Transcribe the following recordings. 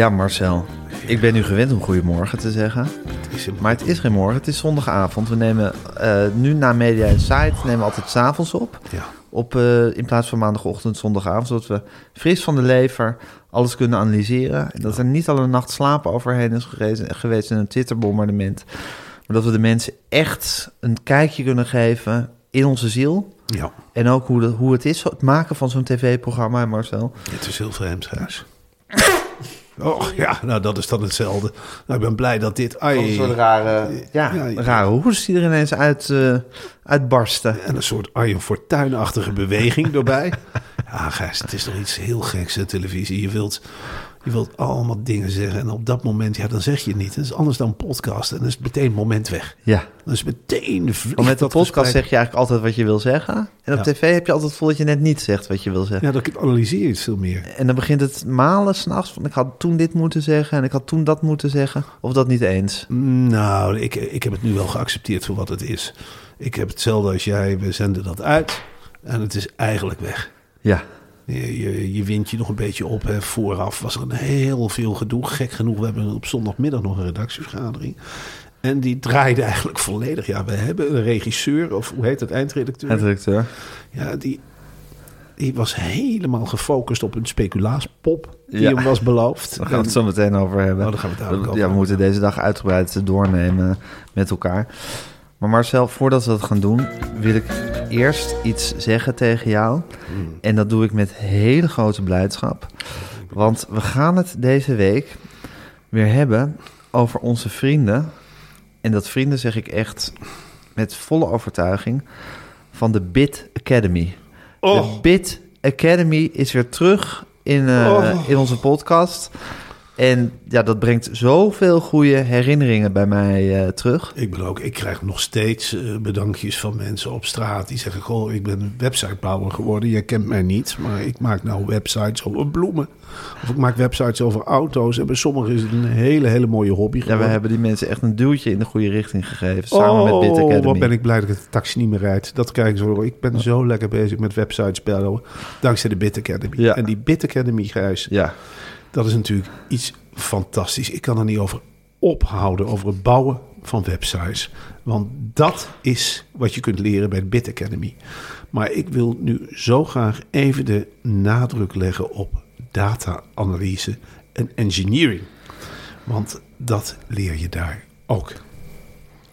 Ja, Marcel. Ik ben nu gewend om goedemorgen te zeggen. Maar het is geen morgen, het is zondagavond. We nemen eh, nu na Media Insight nemen we altijd s'avonds op. Ja. op eh, in plaats van maandagochtend, zondagavond. Zodat we fris van de lever alles kunnen analyseren. En dat er niet al een nacht slapen overheen is geweest, geweest in een Twitterbombardement. Maar dat we de mensen echt een kijkje kunnen geven in onze ziel. Ja, En ook hoe, de, hoe het is, het maken van zo'n tv-programma, Marcel. het is heel vreemd, Gijs. Oh ja, nou dat is dan hetzelfde. Nou, ik ben blij dat dit... Ai, Een soort rare, ja, Ja, ja. rare hoes die er ineens uit, eh, uitbarsten. En een soort Arjen Fortuyn-achtige beweging erbij. Ja, Gijs, het is toch iets heel geks, hè, televisie. Je wilt, je wilt allemaal dingen zeggen. En op dat moment, ja, dan zeg je het niet. Dat is anders dan podcast. En dan is het meteen moment weg. Ja, Dan is het meteen... want met de dat podcast gesprek. zeg je eigenlijk altijd wat je wil zeggen. En op Ja. tv heb je altijd het gevoel dat je net niet zegt wat je wil zeggen. Ja, dan analyseer je het veel meer. En dan begint het malen s'nachts van ik had toen dit moeten zeggen en ik had toen dat moeten zeggen. Of dat niet eens. Nou, ik, ik heb het nu wel geaccepteerd voor wat het is. Ik heb hetzelfde als jij. We zenden dat uit. En het is eigenlijk weg. Ja, Je, je, je wint je nog een beetje op. Hè. Vooraf was er een heel veel gedoe. Gek genoeg, we hebben op zondagmiddag nog een redactievergadering. En die draaide eigenlijk volledig. Ja, we hebben een regisseur, of hoe heet het, eindredacteur. eindredacteur. Ja, die, die was helemaal gefocust op een speculaaspop die Ja. hem was beloofd. Daar gaan we het zo meteen over hebben. Oh, gaan we het dadelijk over Ja, we moeten deze dag uitgebreid doornemen met elkaar. Maar Marcel, voordat we dat gaan doen, wil ik eerst iets zeggen tegen jou. Hmm. En dat doe ik met hele grote blijdschap. Want we gaan het deze week weer hebben over onze vrienden. En dat vrienden zeg ik echt met volle overtuiging van de Bit Academy. De Oh. Bit Academy is weer terug in, eh, Oh. in onze podcast. En ja, dat brengt zoveel goede herinneringen bij mij eh, terug. Ik ben ook, ik krijg nog steeds eh, bedankjes van mensen op straat die zeggen: Goh, ik ben websitebouwer geworden. Jij kent mij niet, maar ik maak nou websites over bloemen. Of ik maak websites over auto's. En bij sommigen is het een hele, hele mooie hobby Ja, geworden. we hebben die mensen echt een duwtje in de goede richting gegeven. Samen met Bit Oh, Academy. wat ben ik blij dat ik de taxi niet meer rijd. Dat krijg ik zo. Ik ben zo lekker bezig met websites bouwen. Dankzij de Bit Academy. Ja. En die Bit Academy, Gijs, Ja, dat is natuurlijk iets fantastisch. Ik kan er niet over ophouden, over het bouwen van websites. Want dat is wat je kunt leren bij de Bit Academy. Maar ik wil nu zo graag even de nadruk leggen op data-analyse en engineering. Want dat leer je daar ook.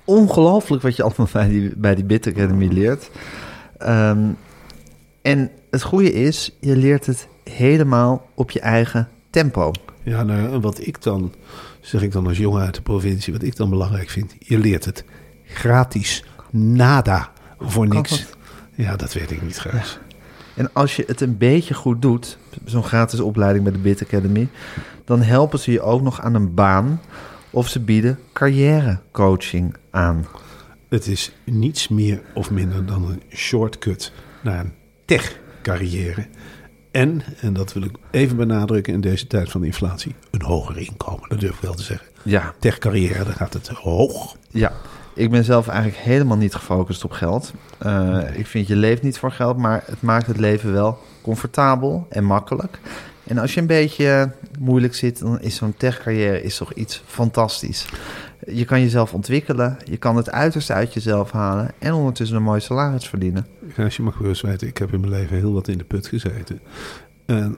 ongelooflijk wat je allemaal bij die, bij die Bit Academy leert. Ehm, en het goede is, je leert het helemaal op je eigen tempo. Ja, nou, en wat ik dan, zeg ik dan als jongen uit de provincie, wat ik dan belangrijk vind, je leert het gratis, nada, voor niks. Ja, dat weet ik niet, Gijs. En als je het een beetje goed doet, zo'n gratis opleiding bij de Bit Academy, dan helpen ze je ook nog aan een baan of ze bieden carrièrecoaching aan. Het is niets meer of minder dan een shortcut naar een tech-carrière. En, en dat wil ik even benadrukken in deze tijd van inflatie, een hoger inkomen. Dat durf ik wel te zeggen. Ja, Tech-carrière, daar gaat het hoog. ja. Ik ben zelf eigenlijk helemaal niet gefocust op geld. Eh, Ik vind je leeft niet voor geld, maar het maakt het leven wel comfortabel en makkelijk. En als je een beetje moeilijk zit, dan is zo'n tech-carrière is toch iets fantastisch. Je kan jezelf ontwikkelen. Je kan het uiterste uit jezelf halen. En ondertussen een mooi salaris verdienen. Als je mag gerust weten, ik heb in mijn leven heel wat in de put gezeten. En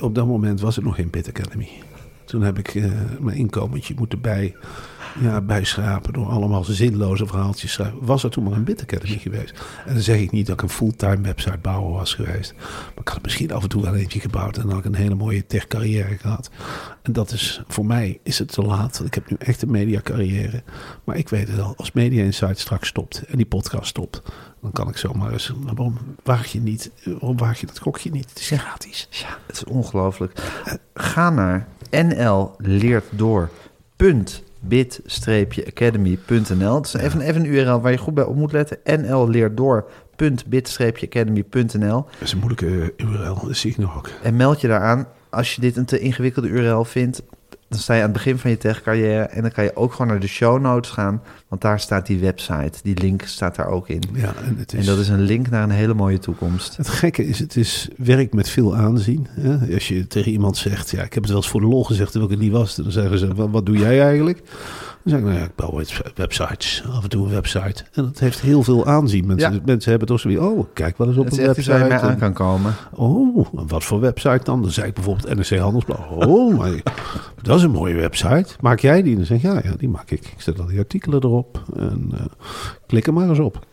op dat moment was het nog geen Bit Academy. Toen heb ik eh, mijn inkomentje moeten bij, ja, bijschrapen door allemaal zinloze verhaaltjes schrijven. Was er toen maar een Bit Academy geweest. En dan zeg ik niet dat ik een fulltime website bouwer was geweest. Maar ik had misschien af en toe wel eentje gebouwd. En dan had ik een hele mooie tech carrière gehad. En dat is, voor mij is het te laat. Want ik heb nu echt een media carrière. Maar ik weet het al, als Media Insight straks stopt en die podcast stopt. Dan kan ik zomaar eens, waarom waag je niet, waarom waag je dat gokje niet? Het is gratis. Ja, het is ongelooflijk. Ga naar nlleertdoor.bit-academy.nl. Het is even, even een URL waar je goed bij op moet letten. nlleertdoor.bit-academy.nl. Dat is een moeilijke URL, dat zie ik nog ook. En meld je daaraan. Als je dit een te ingewikkelde URL vindt, dan sta je aan het begin van je techcarrière. En dan kan je ook gewoon naar de show notes gaan. Want daar staat die website. Die link staat daar ook in. Ja, en, het is, En dat is een link naar een hele mooie toekomst. Het gekke is, het is werk met veel aanzien. Hè? Als je tegen iemand zegt, ja, ik heb het wel eens voor de lol gezegd terwijl ik het niet was. Dan zeggen ze, wat, wat doe jij eigenlijk? Dan zeg ik, nou ja, ik bouw webs- websites, af en toe een website. En dat heeft heel veel aanzien. Mensen, Ja. mensen hebben toch zoiets, oh, kijk wel eens op is een iets waar je website. mee aan kan komen. Oh, wat voor website dan? Dan zei ik bijvoorbeeld NRC Handelsblad. Oh, maar dat is een mooie website. Maak jij die? Dan zeg ik, ja, ja, die maak ik. Ik zet al die artikelen erop en eh, klik er maar eens op.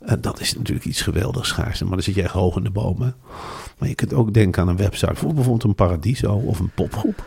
En dat is natuurlijk iets geweldigs schaars. Maar dan zit je echt hoog in de bomen. Maar je kunt ook denken aan een website voor bijvoorbeeld een Paradiso of een popgroep.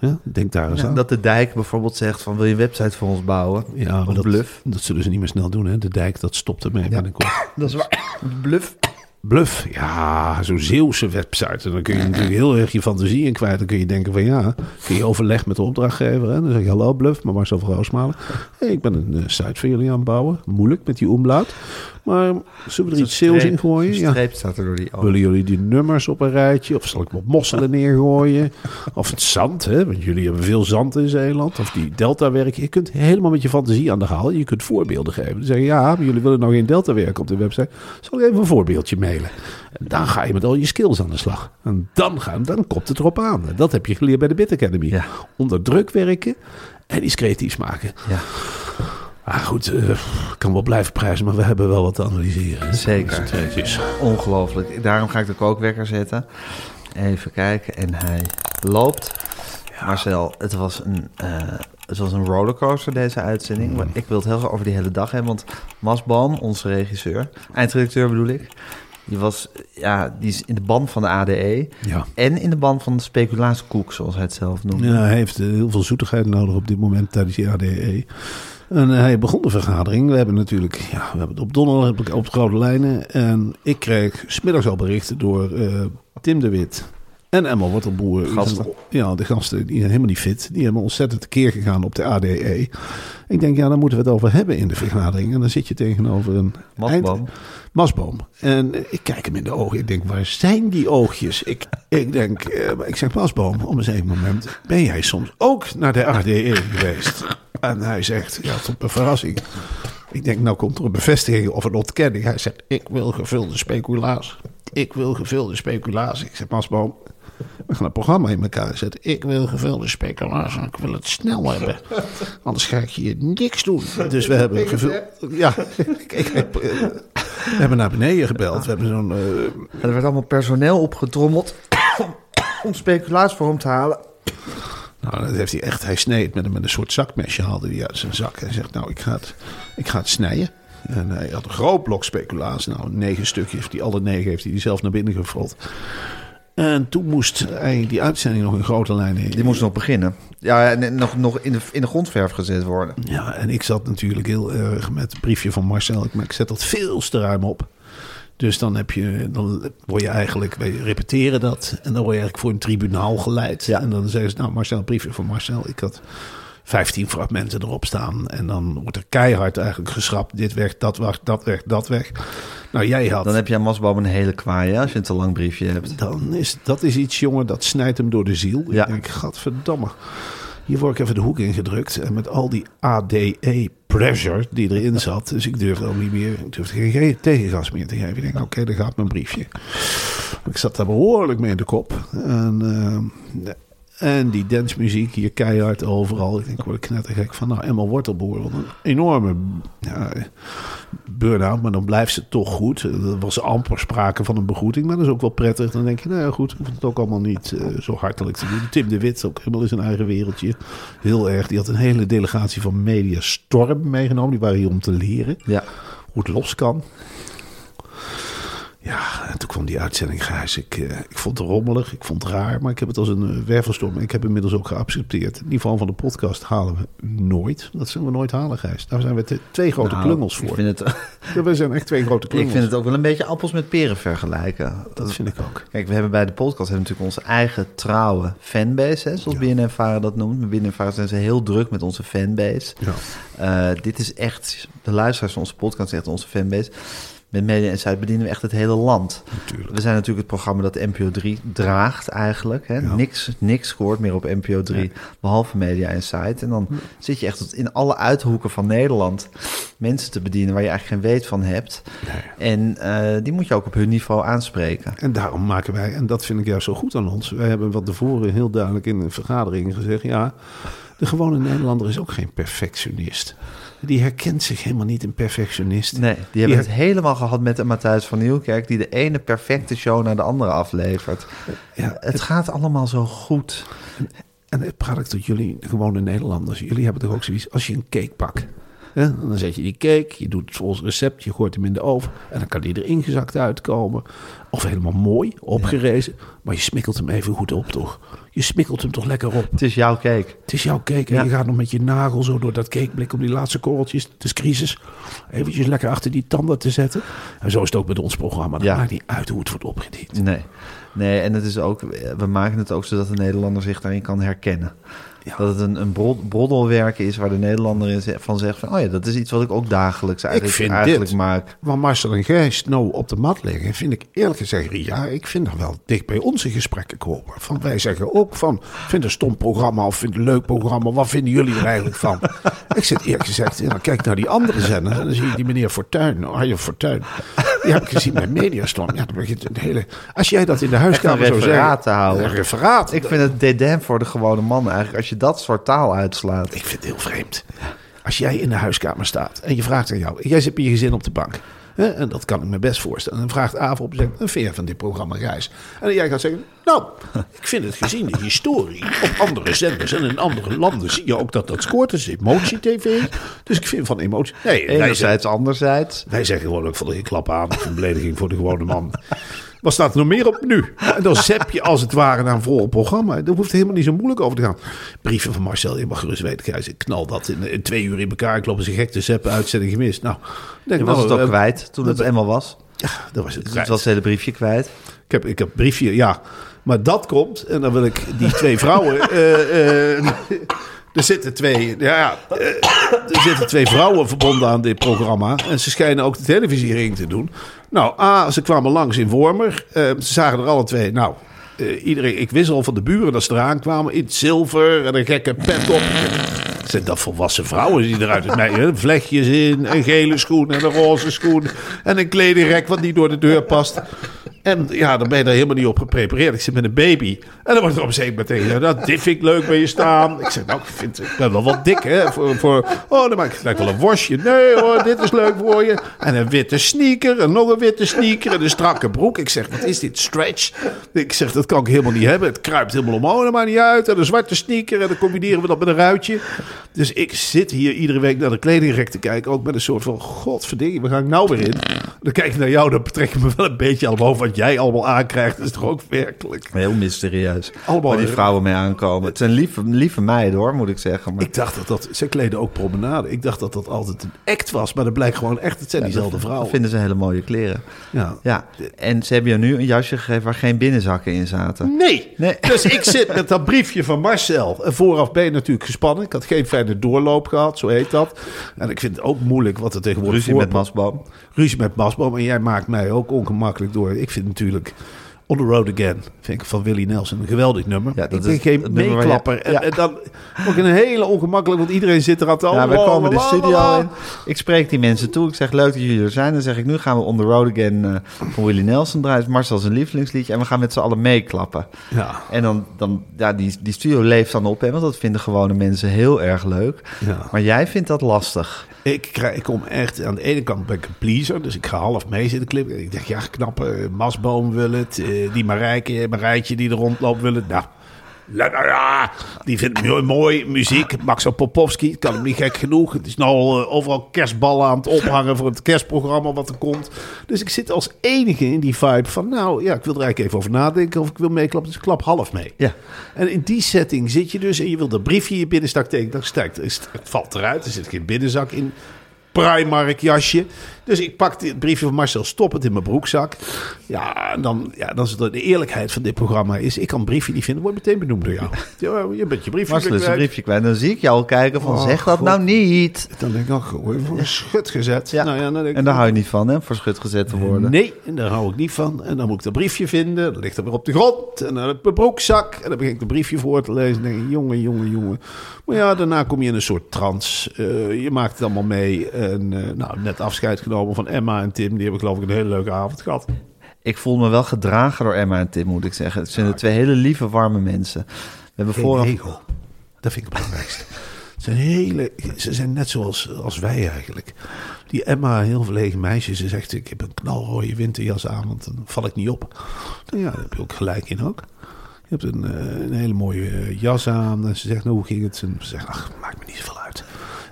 Ja, denk daar eens Ja, aan. dat de dijk bijvoorbeeld zegt van wil je een website voor ons bouwen? ja, maar Of dat, bluff. dat zullen ze niet meer snel doen. Hè? De dijk, dat stopt ermee binnenkort. Dat is waar. Bluff. Bluff, ja, zo'n Zeeuwse website. En dan kun je natuurlijk heel erg je fantasie in kwijt. Dan kun je denken van ja, kun je overleg met de opdrachtgever. Hè? Dan zeg je hallo Bluff, maar Marcel van Roosmalen. Hey, ik ben een eh, site voor jullie aan het bouwen. Moeilijk met die omlaut. Maar zullen we er iets Zeeuws in gooien? Ja. staat er door die. Willen jullie die nummers op een rijtje? Of zal ik wat mosselen neergooien? Of het zand, hè? want jullie hebben veel zand in Zeeland. Of die deltawerken. Je kunt helemaal met je fantasie aan de haal. Je kunt voorbeelden geven. Dan zeggen ja, maar jullie willen nou geen deltawerk op de website. Zal ik even een voorbeeldje mailen? Dan ga je met al je skills aan de slag. En dan, gaan, dan komt het erop aan. En Dat heb je geleerd bij de Bit Academy. Ja. Onder druk werken en iets creatiefs maken. Ja. Ah, goed, eh, ik kan wel blijven prijzen, maar we hebben wel wat te analyseren. Zeker. Is- Ongelooflijk. Daarom ga ik de kookwekker zetten. Even kijken. En hij loopt. Marcel, het was een, eh, het was een rollercoaster deze uitzending. Maar ik wil het heel graag over die hele dag hebben. Want Mas Boom, onze regisseur, eindredacteur bedoel ik... Die, was, ja, die is in de band van de ADE Ja. en in de band van de speculatiekoek, zoals hij het zelf noemde. Ja, hij heeft eh, heel veel zoetigheid nodig op dit moment tijdens die ADE. En eh, hij begon de vergadering. We hebben natuurlijk, ja, we hebben het op donderdag op de grote lijnen. En ik kreeg smiddags al berichten door eh, Tim de Wit en Emma Wortelboer. Gasten. Ja, de gasten, die zijn helemaal niet fit. Die hebben ontzettend tekeer gegaan op de ADE. Ik denk, ja, daar moeten we het over hebben in de vergadering. En dan zit je tegenover een Masboom. Masboom. En ik kijk hem in de ogen. Ik denk, waar zijn die oogjes? Ik, ik denk, eh, ik zeg, Masboom, op een zeker moment... ben jij soms ook naar de ADE geweest? En hij zegt, ja, tot mijn verrassing. Ik denk, nou komt er een bevestiging of een ontkenning. Hij zegt, ik wil gevulde speculatie. Ik wil gevulde speculatie. Ik zeg, Masboom, we gaan een programma in elkaar zetten. Ik wil gevulde speculatie. Ik wil het snel hebben. Anders ga ik hier niks doen. Dus we hebben gevuld. Ja, ik, heb, we hebben naar beneden gebeld. We hebben zo'n. eh, En er werd allemaal personeel opgetrommeld om speculatie voor hem te halen. nou, dat heeft hij echt. Hij sneed met een, met een soort zakmesje. Haalde hij uit zijn zak. Hij zegt: Nou, ik ga het, ik ga het snijden. En hij had een groot blok speculatie. Nou, negen stukjes. Die alle negen heeft hij die zelf naar binnen gevuld. En toen moest hij die uitzending nog in grote lijnen. Die moest nog beginnen. Ja, en nog, nog in, de, in de grondverf gezet worden. Ja, en ik zat natuurlijk heel erg met het briefje van Marcel. Ik, maar ik zet dat veel te ruim op. Dus dan, heb je, dan word je eigenlijk, wij repeteren dat. En dan word je eigenlijk voor een tribunaal geleid. Ja. En dan zeggen ze, nou Marcel, briefje van Marcel. Ik had 15 fragmenten erop staan. En dan wordt er keihard eigenlijk geschrapt. Dit weg, dat weg, dat weg, dat weg. Nou, jij had... Dan heb je aan Masboom een hele kwaai, als je een te lang briefje hebt. Dan is dat is iets, jongen, dat snijdt hem door de ziel. Ja. Ik denk, gadverdamme. Hier word ik even de hoek ingedrukt. En met al die ADE pressure die erin zat. Dus ik durfde ook niet meer, ik durfde geen ge- tegengas meer te geven. Ik denk, oké, daar gaat mijn briefje. Ik zat daar behoorlijk mee in de kop. En, En die dancemuziek hier keihard overal. Ik denk, word ik knettergek van. Nou, Emma Wortelboer, een enorme ja, burn-out. Maar dan blijft ze toch goed. Er was amper sprake van een begroeting. Maar dat is ook wel prettig. Dan denk je, nou ja, goed. Ik hoef het ook allemaal niet eh, zo hartelijk te doen. Tim de Wit, ook helemaal in zijn eigen wereldje. Heel erg. Die had een hele delegatie van Media Storm meegenomen. Die waren hier om te leren Ja. hoe het los kan. Toen kwam die uitzending, Gijs. Ik, eh, ik vond het rommelig, ik vond het raar, maar ik heb het als een uh, wervelstorm. Ik heb inmiddels ook geaccepteerd. Het niveau van de podcast halen we nooit. Dat zullen we nooit halen, Gijs. Daar zijn we te- twee grote Nou, klungels Ik voor. vind, het, Ja, we zijn echt twee grote ik klungels. vind het ook wel een beetje appels met peren vergelijken. Dat vind ik ook. Kijk, we hebben bij de podcast hebben natuurlijk onze eigen trouwe fanbase, hè, zoals Ja. BNN-Varen dat noemt. BNN-Varen zijn ze heel druk met onze fanbase. Ja. Eh, dit is echt, de luisteraars van onze podcast, is echt onze fanbase. Met Media en Zuid bedienen we echt het hele land. Natuurlijk. We zijn natuurlijk het programma dat NPO 3 draagt eigenlijk. Hè? Ja. Niks, niks scoort meer op NPO 3, behalve Media Insight. En dan zit je echt tot in alle uithoeken van Nederland mensen te bedienen waar je eigenlijk geen weet van hebt. En eh, die moet je ook op hun niveau aanspreken. En daarom maken wij, en dat vind ik juist zo goed aan ons. Wij hebben wat tevoren heel duidelijk in een vergadering gezegd. Ja, de gewone Nederlander is ook geen perfectionist. Die herkent zich helemaal niet in perfectionist. Nee, die hebben het helemaal gehad met de Matthijs van Nieuwkerk... die de ene perfecte show naar de andere aflevert. Ja, Het gaat allemaal zo goed. En praat ik tot jullie, gewone Nederlanders. Jullie hebben toch ook zoiets, als je een cake pakt. Hè, dan zet je die cake, je doet het volgens recept, je gooit hem in de oven. En dan kan die er ingezakt uitkomen. Of helemaal mooi, opgerezen. Maar je smikkelt hem even goed op, toch? Je smikkelt hem toch lekker op. Het is jouw cake. Het is jouw cake en Ja. je gaat nog met je nagel zo door dat cakeblik om die laatste korreltjes, het is crisis, eventjes lekker achter die tanden te zetten. En zo is het ook met ons programma. Dat Ja. maakt niet uit hoe het wordt opgediend. Nee. nee, en het is ook, we maken het ook zodat de Nederlander zich daarin kan herkennen. Ja. Dat het een, een brod- broddelwerk is waar de Nederlander in van zegt van... oh ja, dat is iets wat ik ook dagelijks eigenlijk, vind eigenlijk dit- maak. Waar Marcel en Gijs nou op de mat liggen, vind ik eerlijk gezegd, ja, ik vind dat wel dicht bij onze gesprekken komen. Van wij zeggen ook van, vind een stom programma of vind een leuk programma, wat vinden jullie er eigenlijk van? ik zit eerlijk gezegd, dan kijk naar die andere zender en dan zie je die meneer Fortuyn, Arjen Fortuyn. Die heb ik gezien bij Mediastorm. Ja, dan begint een hele, als jij dat in de huiskamer een zou zeggen. referaat te houden. Een referaat. Ik vind het dédain voor de gewone man eigenlijk... als je dat soort taal uitslaat. Ik vind het heel vreemd. Als jij in de huiskamer staat en je vraagt aan jou, jij zit met je gezin op de bank. Hè, en dat kan ik me best voorstellen. En dan vraagt Aaf op, zegt, een veer van dit programma Reis. En jij gaat zeggen, nou, ik vind het gezien de historie op andere zenders en in andere landen zie je ook dat dat scoort. Dat is emotie-tv. Dus ik vind van emotie... Nee, wij zeggen, Enerzijds, anderzijds. wij zeggen gewoon ook van, ik klap aan. Een belediging voor de gewone man. Wat staat er nog meer op nu? En dan zap je als het ware naar een vol programma. Daar hoeft helemaal niet zo moeilijk over te gaan. Brieven van Marcel, je mag gerust weten. Ik knal dat in, in twee uur in elkaar. Ik loop eens een gek te zappen, uitzending gemist. Nou, denk Je nou, was het ook eh, kwijt toen het eenmaal was. Ja, dat was het. Dus kwijt. het was het hele briefje kwijt. Ik heb, ik heb briefje, ja. Maar dat komt, en dan wil ik die twee vrouwen. eh, eh, er zitten twee, ja, er zitten twee vrouwen verbonden aan dit programma. En ze schijnen ook de televisiering te doen. Nou, A, ze kwamen langs in Wormer. Eh, ze zagen er alle twee, nou, eh, iedereen, ik wist al van de buren dat ze eraan kwamen. In zilver en een gekke pet op. Zijn dat volwassen vrouwen die eruit het mij? Vlechtjes in, een gele schoen en een roze schoen. En een kledingrek wat niet door de deur past. En ja, dan ben je daar helemaal niet op geprepareerd. Ik zit met een baby. En dan wordt er op een je, Nou, dit vind ik leuk bij je staan. Ik zeg, nou, ik, vind, ik ben wel wat dik, hè. Voor, voor, oh, dan maak ik gelijk wel een worstje. Nee hoor, dit is leuk voor je. En een witte sneaker. En nog een witte sneaker. En een strakke broek. Ik zeg, wat is dit? Stretch? Ik zeg, dat kan ik helemaal niet hebben. Het kruipt helemaal omhoog. Dat maakt niet uit. En een zwarte sneaker. En dan combineren we dat met een ruitje. Dus ik zit hier iedere week naar de kledingrek te kijken. Ook met een soort van, godverdikke, waar ga ik nou weer in? Dan kijk ik naar jou, dan betrek ik me wel een beetje over wat jij allemaal aankrijgt. Is toch ook werkelijk. Heel mysterieus. Allemaal- waar die vrouwen mee aankomen. Het zijn lieve, lieve meiden hoor, moet ik zeggen. Maar Ik dacht dat dat, ze kleden ook promenade. Ik dacht dat dat altijd een act was, maar dat blijkt gewoon echt, het zijn diezelfde dat vrouwen. vinden ze hele mooie kleren. Ja. Ja, en ze hebben je nu een jasje gegeven waar geen binnenzakken in zaten. Nee. Nee. Dus ik zit met dat briefje van Marcel. En vooraf ben je natuurlijk gespannen. Ik had geen fijne doorloop gehad, zo heet dat. En ik vind het ook moeilijk wat er tegenwoordig Ruzie met Masboom. Ruzie met Masboom. En jij maakt mij ook ongemakkelijk door. Ik vind natuurlijk On the Road Again, vind ik van Willie Nelson. Een geweldig nummer. Ja, dat ik is geen waar je- meeklapper. En, Ja. en dan ook een hele ongemakkelijk, want iedereen zit er aan te Ja, we oh, komen de studio in. Ik spreek die mensen toe. Ik zeg, leuk dat jullie er zijn. Dan zeg ik, nu gaan we On The Road Again eh, van Willie Nelson draaien. Het is Marcel zijn lievelingsliedje. En we gaan met z'n allen meeklappen. Ja. En dan, dan ja, die, die studio leeft dan op, hè, want dat vinden gewone mensen heel erg leuk. Ja. Maar jij vindt dat lastig. Ik, krijg, ik kom echt, aan de ene kant ben ik een pleaser, dus ik ga half mee zitten klippen. Ik denk, ja, knappe Masboom wil het, eh, die Marijke, Marijtje die er rondloopt wil het. Nou, la. die vindt mooi, mooi, muziek. Maxo Popovski, kan hem niet gek genoeg. Het is nou al, eh, overal kerstballen aan het ophangen voor het kerstprogramma wat er komt. Dus ik zit als enige in die vibe van, nou ja, ik wil er eigenlijk even over nadenken of ik wil meeklappen. Dus ik klap half mee. Ja. En in die setting zit je dus en je wil dat briefje in je binnenzak tekenen. Dan stijgt, het valt eruit. Er zit geen binnenzak in. Primark jasje. Dus ik pak het briefje van Marcel, stop het in mijn broekzak. Ja, en dan, ja, dan is het de eerlijkheid van dit programma is... ik kan een briefje niet vinden, wordt meteen benoemd door jou. Ja, je bent je briefje Marcel is een briefje kwijt. Dan zie ik jou al kijken van, Oh, zeg dat God. nou niet. Dan denk ik, oh, gooi voor een schut gezet. Ja. Nou ja, dan denk En daar hou je niet van, hè, voor schut gezet te worden. Nee, en daar hou ik niet van. En dan moet ik dat briefje vinden. Dan ligt het weer op de grond. En dan heb ik mijn broekzak. En dan begin ik het briefje voor te lezen. En denk ik, jongen, jongen, jongen. Maar ja, daarna kom je in een soort trance. Eh, je maakt het allemaal mee. En eh, nou, net afscheid genomen van Emma en Tim. Die hebben geloof ik een hele leuke avond gehad. Ik voel me wel gedragen door Emma en Tim, moet ik zeggen. Het zijn de twee hele lieve, warme mensen. We hebben Geen vooraf... ego. Dat vind ik het belangrijkste. Het zijn hele, ze zijn net zoals als wij eigenlijk. Die Emma, heel verlegen meisje, ze zegt: Ik heb een knalrode winterjas aan, want dan val ik niet op. Nou ja, daar heb je ook gelijk in ook. Je hebt een, eh, een hele mooie eh, jas aan. En ze zegt: Nou, hoe ging het? En ze zegt: Ach, maakt me niet zoveel uit.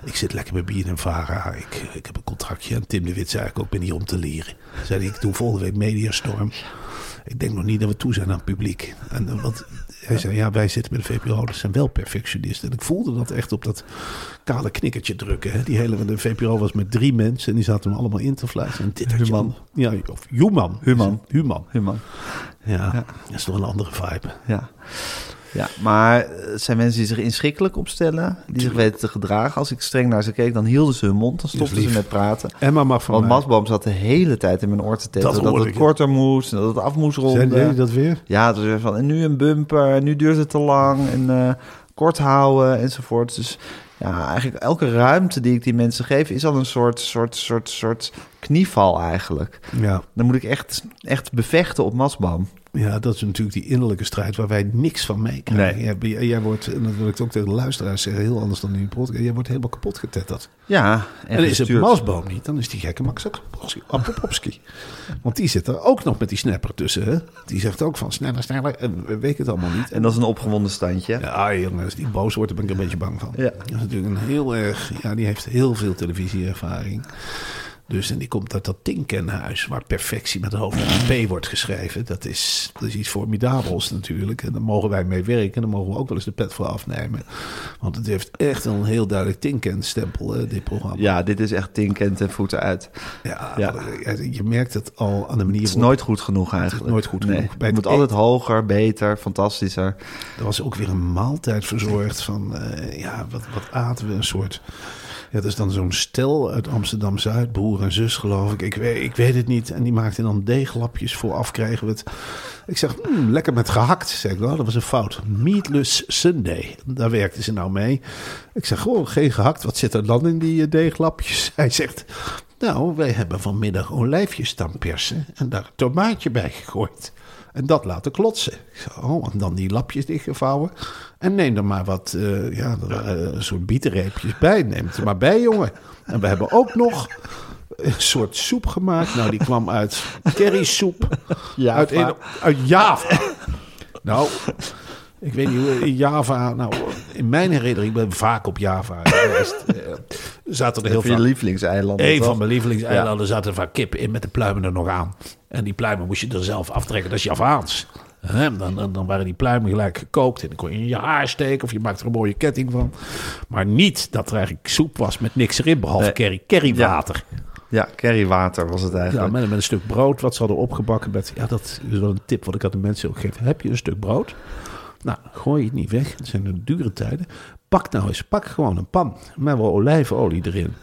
Ik zit lekker bij Bien en Vara. Ik, ik heb een contractje. En Tim de Wit zei ik ook: ben hier om te leren. Zei ik doe volgende week Mediastorm. Ik denk nog niet dat we toe zijn aan het publiek. En, eh, want hij zei, ja, wij zitten met de VPRO, dat zijn wel perfectionisten. En ik voelde dat echt op dat kale knikkertje drukken. Hè. Die hele, de VPRO was met drie mensen en die zaten hem allemaal in te fluiten. En dit Human. Ja, of Human. Human. Human. Human. Ja, dat is toch een andere vibe. Ja. Ja, maar het zijn mensen die zich inschikkelijk opstellen, die zich weten te gedragen. Als ik streng naar ze keek, dan hielden ze hun mond, dan stopten ze met praten. Emma mag van Want mij. Masboom zat de hele tijd in mijn oor te tetteren Dat het korter moest dat het af moest ronden. deed hij dat weer? Ja, het was weer van, en nu een bumper, en nu duurt het te lang, en eh, kort houden, enzovoort. Dus ja, eigenlijk elke ruimte die ik die mensen geef, is al een soort, soort, soort, soort knieval eigenlijk. Ja. Dan moet ik echt, echt bevechten op Masboom. ja, dat is natuurlijk die innerlijke strijd waar wij niks van meekrijgen. Nee. Jij, jij wordt, en dat wil ik ook tegen de luisteraars zeggen, heel anders dan in die podcast. Jij wordt helemaal kapot getetterd. Ja, En, is het. Masboom niet, dan is die gekke Max Apopopski. Want die zit er ook nog met die snapper tussen. Hè? Die zegt ook van sneller, sneller. En we weten het allemaal niet. En dat is een opgewonden standje. Ja, jongen, als die boos wordt, daar ben ik een beetje bang van. Ja. Dat is natuurlijk een heel erg... Ja, die heeft heel veel televisieervaring. Dus en die komt uit dat Tinkenhuis, waar perfectie met een hoofdletter P wordt geschreven. Dat is, dat is iets formidabels natuurlijk. En daar mogen wij mee werken. En daar mogen we ook wel eens de pet voor afnemen. Want het heeft echt een heel duidelijk Tinken-stempel, dit programma. Ja, dit is echt tinken ten voeten uit. Ja, Ja. je merkt het al aan de manier Het is nooit goed genoeg eigenlijk. nooit goed Nee, genoeg. Bij het het moet altijd hoger, beter, fantastischer. Er was ook weer een maaltijd verzorgd van, eh, ja, wat, wat aten we? Een soort, dat is dan zo'n stel uit Amsterdam-Zuid, broer en zus geloof ik. Ik weet, ik weet het niet. En die maakten dan deeglapjes vooraf, kregen we het. Ik zeg, "Hmm, lekker met gehakt. Zeg ik, nou, dat was een fout. Meatless Sunday. Daar werkten ze nou mee. Ik zeg, gewoon geen gehakt. Wat zit er dan in die eh, deeglapjes? Hij zegt, nou, wij hebben vanmiddag olijfjes staan persen en daar tomaatje bij gegooid. En dat laten klotsen. Ik oh, en dan die lapjes dichtgevouwen. En neem er maar wat, eh, ja, er een soort bietenreepjes bij. Neem het er maar bij, jongen. En we hebben ook nog een soort soep gemaakt. Nou, die kwam uit currysoep. Java. Uit, een- uit Java. Nou, ik weet niet hoe in Java... Nou, in mijn herinnering, ik ben vaak op Java geweest. eh, zaten er heel Heel je veel... lievelingseiland. Een toch? van mijn lievelingseilanden zaten vaak kippen in met de pluimen er nog aan. En die pluimen moest je er zelf aftrekken. Dat is Javaans. Dan, dan, dan waren die pluimen gelijk gekookt. En dan kon je in je haar steken. Of je maakte er een mooie ketting van. Maar niet dat er eigenlijk soep was met niks erin. Behalve Nee. curry, currywater. Ja, currywater was het Ja, eigenlijk. met, met een stuk brood wat ze hadden opgebakken. Met, ja, dat is wel een tip wat ik aan de mensen ook geef. Heb je een stuk brood? Nou, gooi het niet weg. Het zijn de dure tijden. Pak nou eens, pak gewoon een pan met wat olijfolie erin.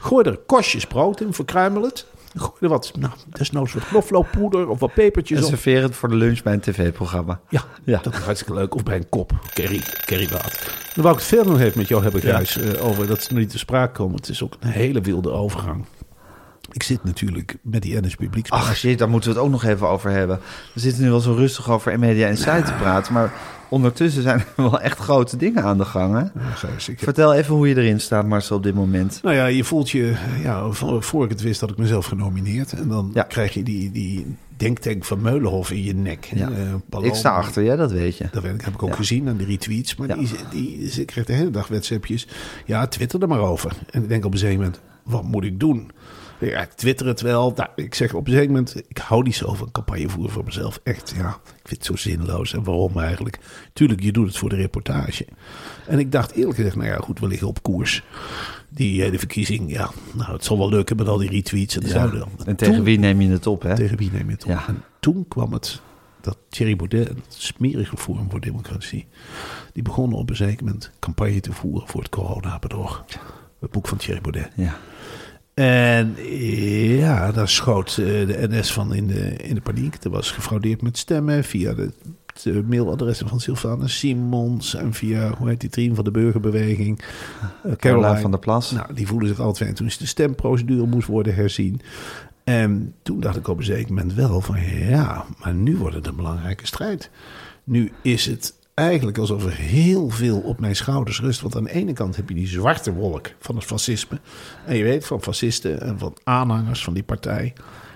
Gooi er kostjes brood in, verkruimel het. Gooi er wat, nou, desnoods wat knoflookpoeder of wat pepertjes En op. serveer het voor de lunch bij een tv-programma. Ja, Ja. dat is hartstikke leuk. Of bij een kop curry, currywater. Dan wou ik het verder nog even met jou hebben, Gijs, eh, over dat ze nog niet te sprake komen. Het is ook een hele wilde overgang. Ik zit natuurlijk met die NS Publieksprijs. Ach shit, daar moeten we het ook nog even over hebben. We zitten nu wel zo rustig over Media Insight te praten, maar ondertussen zijn er wel echt grote dingen aan de gang. Hè? Ja, Gijs, ik heb- Vertel even hoe je erin staat, Marcel, op dit moment. Nou ja, je voelt je, ja, voor ik het wist had ik mezelf genomineerd. En dan Ja. krijg je die, die denktank van Meulenhof in je nek. Ja. Eh. Ik sta achter je, dat weet je. Dat weet ik, heb ik ook Ja. gezien aan die retweets. Maar die, die, die, ik kreeg de hele dag WhatsAppjes. Ja, twitter er maar over. En ik denk op een gegeven moment, wat moet ik doen? Ja, ik twitter het wel. Nou, ik zeg op een gegeven moment, ik hou niet zo van campagne voeren voor mezelf. Echt, ja, ik vind het zo zinloos. En waarom eigenlijk? Tuurlijk, je doet het voor de reportage. En ik dacht eerlijk gezegd, nou ja, goed, we liggen op koers. Die eh, de verkiezing, ja, nou, het zal wel lukken met al die retweets en Ja. En tegen Toen- wie neem je het op, hè? tegen wie neem je het op? Ja. En toen kwam het dat Thierry Baudet, het smerige Forum voor Democratie, die begonnen op een zeker moment campagne te voeren voor het corona-bedrog. Het boek van Thierry Baudet. Ja. En ja, daar schoot eh, de NS van in de, in de paniek. Er was gefraudeerd met stemmen via de, de mailadressen van Sylvana Simons en via, hoe heet die, Trien van de Burgerbeweging. Eh, Caroline van der Plas. nou, die voelden zich altijd fijn toen de stemprocedure moest worden herzien. En toen dacht ik op een zeker moment wel van ja, maar nu wordt het een belangrijke strijd. Nu is het eigenlijk alsof er heel veel op mijn schouders rust. Want aan de ene kant heb je die zwarte wolk van het fascisme. En je weet van fascisten en van aanhangers van die partij.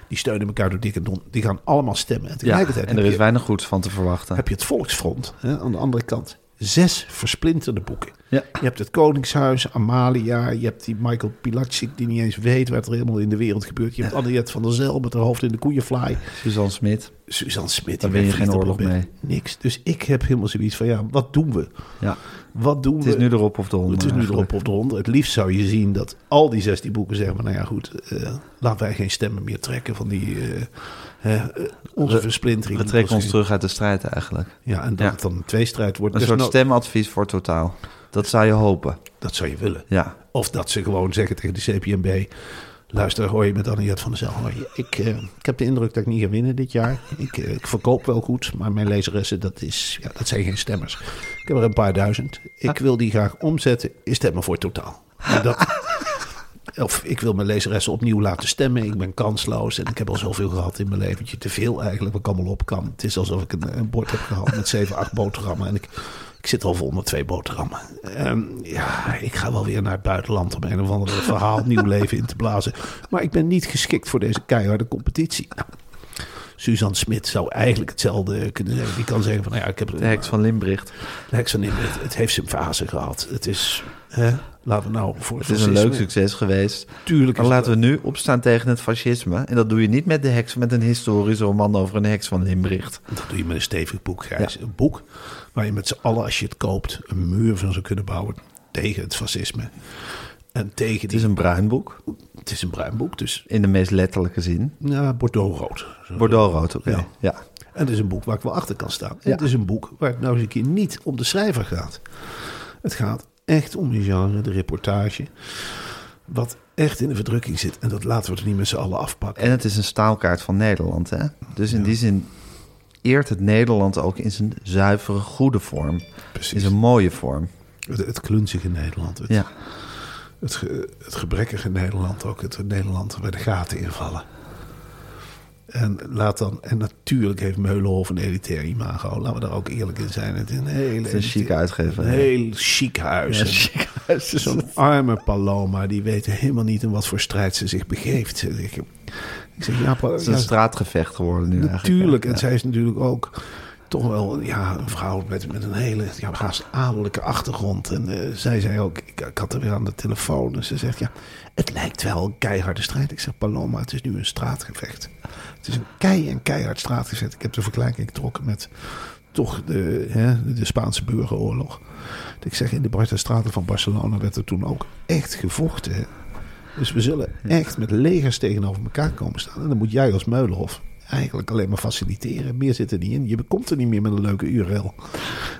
Die steunen elkaar door dik en don. Die gaan allemaal stemmen. En Ja, tegelijkertijd en er is je- weinig goeds van te verwachten. heb je het Volksfront. Hè, aan de andere kant zes versplinterde boeken. Ja. Je hebt het Koningshuis, Amalia. Je hebt die Michael Pilatschik die niet eens weet wat er helemaal in de wereld gebeurt. Je hebt Anniette van der Zel met haar hoofd in de koeienfly. Suzanne Smit. Suzanne Smit. Daar win je geen oorlog mee. Niks. Dus ik heb helemaal zoiets van, ja, wat doen we? Ja. Wat doen Het we? is nu erop of de onder. Het is nu eigenlijk. erop of eronder. Het liefst zou je zien dat al die 16 boeken zeggen... maar nou ja, goed, eh, laten wij geen stemmen meer trekken van die... eh, eh, onze versplintering. We trekken ons terug uit de strijd eigenlijk. Ja, en dat Ja. het dan een tweestrijd wordt. Een Dus soort nou, stemadvies voor totaal. Dat zou je hopen. Dat zou je willen. Ja. Of dat ze gewoon zeggen tegen de CPMB... Luister, hoor je met Anniette van der Zel. Ik, eh, ik heb de indruk dat ik niet ga winnen dit jaar. Ik, eh, ik verkoop wel goed, maar mijn lezeressen, dat, is, ja, dat zijn geen stemmers. Ik heb er een paar duizend. Ik wil die graag omzetten. Is stemmen voor totaal. En dat, of ik wil mijn lezeressen opnieuw laten stemmen. Ik ben kansloos en ik heb al zoveel gehad in mijn leventje. Te veel eigenlijk, wat ik allemaal op kan. Het is alsof ik een, een bord heb gehad met 7, 8 boterhammen. En ik, ik zit al vol met twee boterhammen. Ehm, ja, ik ga wel weer naar het buitenland om een of ander verhaal nieuw leven in te blazen. Maar ik ben niet geschikt voor deze keiharde competitie. Nou, Suzanne Smit zou eigenlijk hetzelfde kunnen zeggen. Die kan zeggen van, nou ja, ik heb... De heks van Limbricht. De heks van het, het heeft zijn fase gehad. Het is, hè, laten we nou voor Het is een leuk succes geweest. Tuurlijk Maar het laten we nu opstaan tegen het fascisme. En dat doe je niet met de heks, met een historische roman over een heks van Limbricht. Dat doe je met een stevig boek, Gijs. Een boek waar je met z'n allen, als je het koopt, een muur van zou kunnen bouwen tegen het fascisme. En tegen Het die... is een bruin boek, het is een bruin boek, dus in de meest letterlijke zin. ja, Bordeaux-rood. Bordeaux-rood, oké. Ja. Ja. En het is een boek waar ik wel achter kan staan. En Ja. Het is een boek waar het nou eens een keer niet om de schrijver gaat. Het gaat echt om de genre, de reportage. Wat echt in de verdrukking zit. En dat laten we er niet met z'n allen afpakken. En het is een staalkaart van Nederland, hè? Dus in die zin eert het Nederland ook in zijn zuivere, goede vorm. In zijn mooie vorm. Het, het klunzige Nederland. Het, Ja. het, het gebrekkige Nederland. Ook het Nederland waar de gaten invallen. En, laat dan, en natuurlijk heeft Meulenhof een elitair imago. Laten we daar ook eerlijk in zijn. Het is een hele Het is een chique uitgever. Een heel chic huis. Ja, chic huis is Zo'n arme Paloma, die weet helemaal niet in wat voor strijd ze zich begeeft. Ik, ik zeg, ja, Het is een straatgevecht geworden nu eigenlijk. natuurlijk. Ja. En zij is natuurlijk ook toch wel ja, een vrouw met, met een hele ja, haast adellijke achtergrond. En eh, zij zei ook, ik, ik had er weer aan de telefoon. En ze zegt, ja, het lijkt wel een keiharde strijd. Ik zeg, Paloma, het is nu een straatgevecht. Het is een kei en keihard straatgevecht. Ik heb de vergelijking getrokken met toch de, hè, de Spaanse burgeroorlog. Ik zeg, in de Barta straten van Barcelona werd er toen ook echt gevochten. hè. Dus we zullen echt met legers tegenover elkaar komen staan. En dan moet jij als Meulenhof eigenlijk alleen maar faciliteren. Meer zit er niet in. Je komt er niet meer met een leuke URL.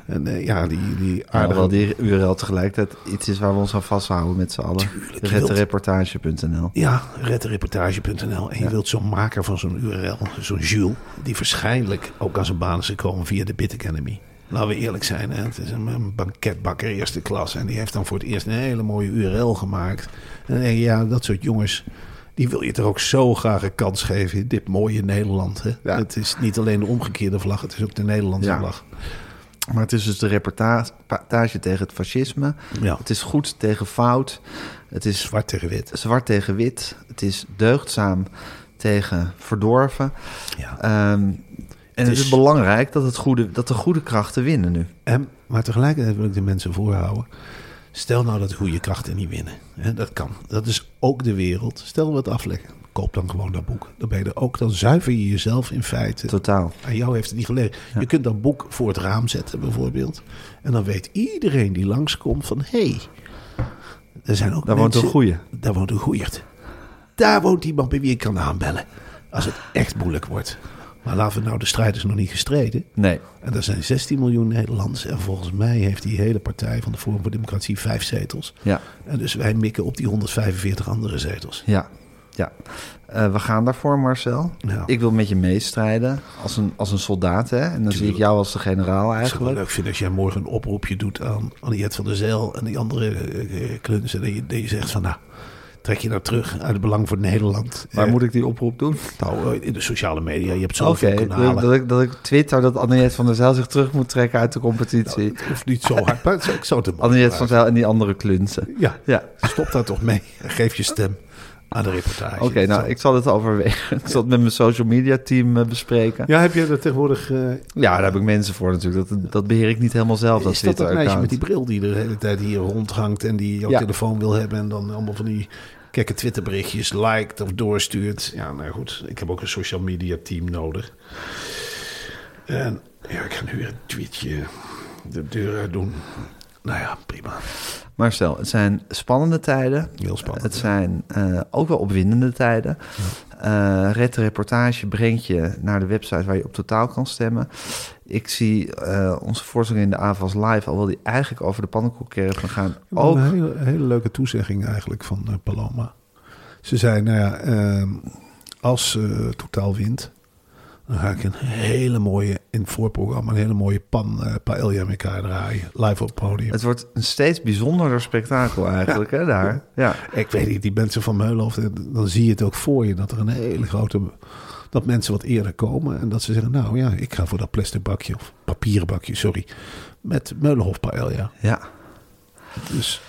En eh, ja, die, die aardige... Alhoewel die URL tegelijkertijd iets is waar we ons aan vasthouden met z'n allen. Reddereportage.nl. Ja, reddereportage.nl. En je wilt zo'n maker van zo'n URL, zo'n Jules, die waarschijnlijk ook aan zijn baan is gekomen via de Bit Academy. Laten we eerlijk zijn, hè? het is een, een banketbakker eerste klas. En die heeft dan voor het eerst een hele mooie URL gemaakt. En dan denk je, ja, dat soort jongens, die wil je toch ook zo graag een kans geven in dit mooie Nederland. Hè? Ja. Het is niet alleen de omgekeerde vlag, het is ook de Nederlandse Ja. vlag. Maar het is dus de reportage tegen het fascisme. Ja. Het is goed tegen fout. Het is Zwart tegen wit. zwart tegen wit. Het is deugdzaam tegen verdorven. Ja. Ehm, en het is, is- belangrijk dat, het goede, dat de goede krachten winnen nu. En, maar tegelijkertijd wil ik de mensen voorhouden. Stel nou dat de goede krachten niet winnen. Hè, dat kan. Dat is ook de wereld. Stel het afleggen. Koop dan gewoon dat boek. Dan ben je er ook. Dan zuiver je jezelf in feite. Totaal. Aan jou heeft het niet gelegen. Je kunt dat boek voor het raam zetten bijvoorbeeld. En dan weet iedereen die langskomt van... Hé, hey, er zijn ook Daar woont mensen- een goeie. Daar woont een goeierd. Daar woont iemand bij wie ik kan aanbellen. Als het echt moeilijk wordt. Maar laten we nou, de strijd is nog niet gestreden. Nee. En er zijn 16 miljoen Nederlanders. En volgens mij heeft die hele partij van de Forum voor Democratie vijf zetels. Ja. En dus wij mikken op die 145 andere zetels. Ja. Ja. Eh, we gaan daarvoor, Marcel. Ja. Ik wil met je meestrijden als een, als een soldaat. Hè? En dan zie ik jou als de generaal Ik zou eigenlijk. leuk vinden als jij morgen een oproepje doet aan Anniette van der Zijl en die andere eh, eh, klunzen. Dat je, je zegt van nou, trek je nou terug uit het belang voor Nederland. Waar Eh, moet ik die oproep doen? Nou, eh, in de sociale media. Je hebt zoveel kanalen. dat, dat ik, dat ik twitter dat Annette van der Zijl zich terug moet trekken uit de competitie. Het hoeft niet zo hard, maar ik zou het hem Annette van der Zijl en die andere klunsen. Ja, Ja. stop daar toch mee. Geef je stem aan de reportage. Oké, nou, ik zal het overwegen. Ik zal het met mijn social media team eh, bespreken. Ja. Ja, heb je er tegenwoordig... eh, daar heb ik mensen voor natuurlijk. Dat, dat beheer ik niet helemaal zelf, dat is dat dat meisje met die bril die de hele tijd hier rondhangt... en die jouw Ja. telefoon wil hebben... en dan allemaal van die gekke Twitterberichtjes liked of doorstuurt. Ja, nou goed. Ik heb ook een social media team nodig. En ja, ik ga nu weer een tweetje de deur uit doen. Nou ja, prima. Marcel, het zijn spannende tijden. Heel spannend, Het ja. zijn eh, ook wel opwindende tijden. Red de Reportage brengt je naar de website waar je op totaal kan stemmen. Ik zie eh, onze voorzitter in de AVAS Live, al wil die eigenlijk over de pannenkoekcaravan gaan. Ook Ook een hele, hele leuke toezegging eigenlijk van Paloma. Ze zei, nou ja, ehm, als Totaal wint... dan ga ik een hele mooie, in het voorprogramma... een hele mooie pan eh paella met elkaar draaien. Live op het podium. het wordt een steeds bijzonderder spektakel eigenlijk, hè, daar. Ja. Ik weet niet, die mensen van Meulenhof, dan zie je het ook voor je... dat er een hele grote... dat mensen wat eerder komen... en dat ze zeggen, nou ja, ik ga voor dat plastic bakje... of papieren bakje, sorry... met Meulenhof paella. ja, Dus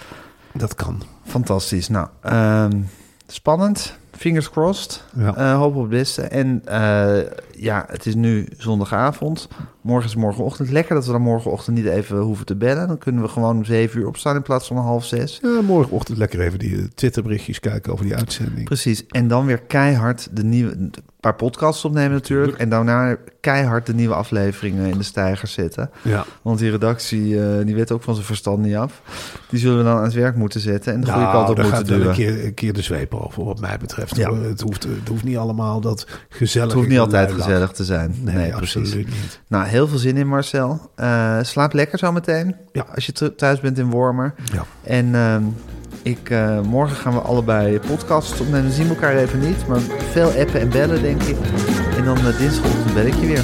dat kan. fantastisch. Nou, ehm, spannend. Fingers crossed. Ja. Eh, hoop op het beste. En eh, ja, het is nu zondagavond. Morgen is morgenochtend. Lekker dat we dan morgenochtend niet even hoeven te bellen. Dan kunnen we gewoon om zeven uur opstaan in plaats van half zes. Ja, morgenochtend lekker even die eh, Twitterberichtjes kijken over die uitzending. Precies. En dan weer keihard de nieuwe... Een paar podcasts opnemen natuurlijk. En daarna keihard de nieuwe afleveringen in de stijger zetten. Ja. Want die redactie, die weet ook van zijn verstand niet af. Die zullen we dan aan het werk moeten zetten. En de goede Nou, kant op moeten duwen. een keer, een keer de zweep over, wat mij betreft. Ja. Het, hoeft, het hoeft niet allemaal dat gezellig. Het hoeft niet altijd gezellig te zijn. Nee, absoluut niet. Nou, heel veel zin in Marcel. Eh, slaap lekker zo meteen. Ja. Als je thuis bent in Wormer. Ja. En ehm, ik, eh, morgen gaan we allebei podcasts opnemen. Dan zien we elkaar even niet. Maar veel appen en bellen, denk ik. En dan uh, dinsdagochtend bel ik je weer.